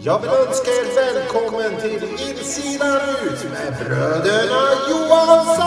Jag vill önska er välkommen till Insidan ut med bröderna Johansson!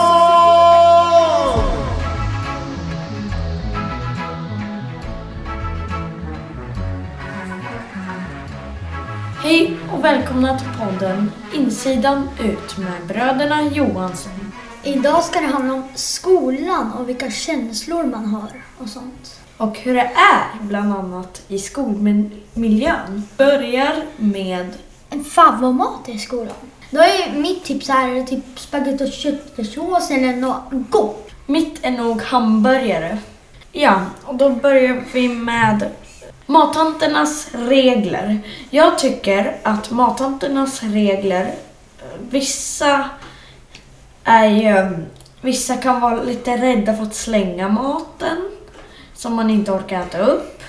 Hej och välkomna till podden Insidan ut med bröderna Johansson. Idag ska det handla om skolan och vilka känslor man har och sånt. Och hur det är bland annat i skolmiljön. Börjar med En favoritmat i skolan. Då är mitt tips här typ spagetti och köttfärssås eller något gott. mitt är nog hamburgare. Ja, och då börjar vi med mattanternas regler. Jag tycker att mattanternas regler, vissa är ju, vissa kan vara lite rädda för att slänga maten som man inte orkar äta upp.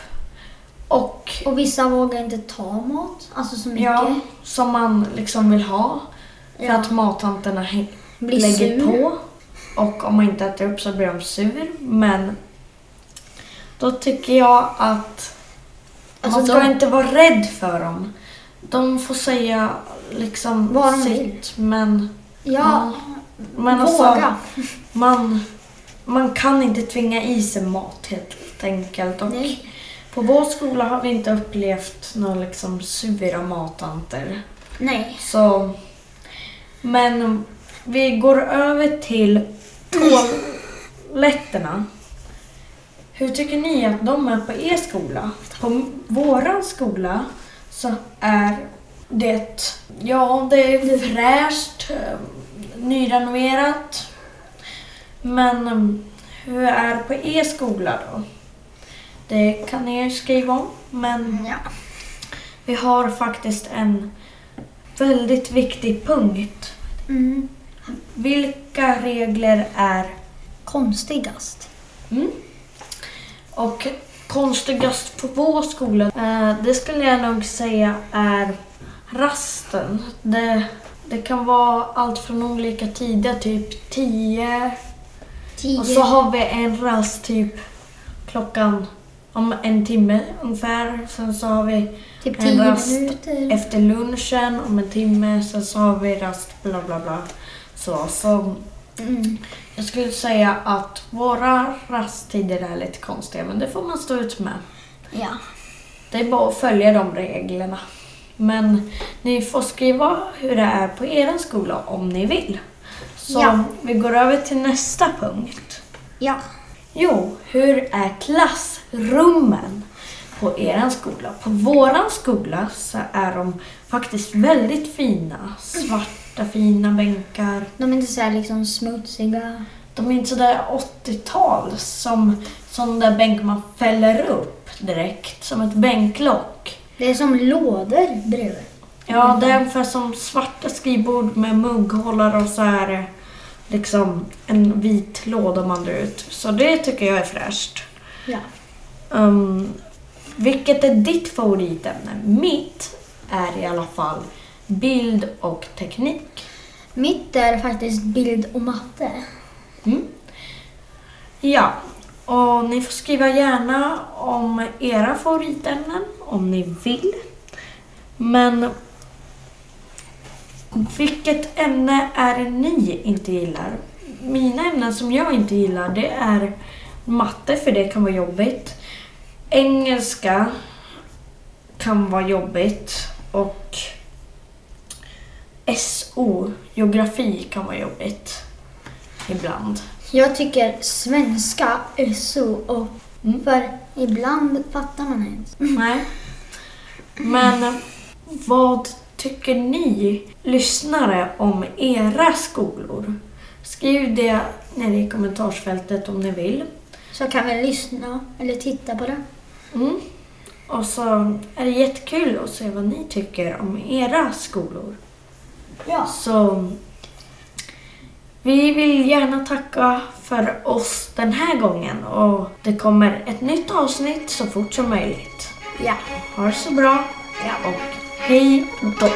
Och Och vissa vågar inte ta mat, alltså så mycket. ja, som man liksom vill ha. För Ja. att mattanterna Blir lägger sur. på. Och om man inte äter upp så blir de sur. Men då tycker jag att Alltså man ska de- inte vara rädd för dem. De får säga liksom Vad de sitt. Men, Ja, men alltså, våga. man, man kan inte tvinga i sig mat helt enkelt. Och Nej. på vår skola har vi inte upplevt några liksom sura mattanter. Nej. Så, men vi går över till toaletterna. Hur tycker ni att de är på er skola? På våran skola så är det, ja det är fräscht, eh, nyrenoverat. Men eh, hur är det på er skola då? Det kan ni skriva om, men Ja. vi har faktiskt en väldigt viktig punkt. Mm. Vilka regler är Konstigast. mm, och konstigast på vår skola? Eh, det skulle jag nog säga är rasten. Det, det kan vara allt från olika tider, typ 10 Tio. och så har vi en rast typ klockan om en timme ungefär. Sen så har vi typ en rast minuter. efter lunchen om en timme. Sen så har vi rast bla bla bla. Så, så Mm. jag skulle säga att våra rasttider är lite konstiga men det får man stå ut med. Ja. Det är bara att följa de reglerna. Men ni får skriva hur det är på er skola om ni vill. Så Ja. vi går över till nästa punkt. Ja. Jo, hur är klassrummen på er skola? På våran skola så är de faktiskt väldigt fina. Svarta fina bänkar. De är inte så här liksom smutsiga. De är inte sådär 80-tal som sån där bänk man fäller upp direkt, som ett bänklock. Det är som lådor bredvid. Ja, det är ungefär som svarta skrivbord med mugghållare och så är det liksom en vit låda man drar ut. Så det tycker jag är fräscht. Ja. Um, vilket är ditt favoritämne? Mitt är i alla fall bild och teknik. Mitt är faktiskt bild och matte. Mm. Ja, och ni får skriva gärna om era favoritämnen om ni vill. Men vilket ämne är det ni inte gillar? Mina ämnen som jag inte gillar det är matte för det kan vara jobbigt. Engelska kan vara jobbigt och SO, geografi kan vara jobbigt ibland. Jag tycker svenska är så och Mm. för ibland fattar man inte. Nej. Men vad tycker ni lyssnare om era skolor? Skriv det nere i kommentarsfältet om ni vill. Så kan vi lyssna eller titta på det. Mm. Och så är det jättekul att se vad ni tycker om era skolor. Ja. Så vi vill gärna tacka för oss den här gången och det kommer ett nytt avsnitt så fort som möjligt. Ja. Ha det så bra Ja. och hej då!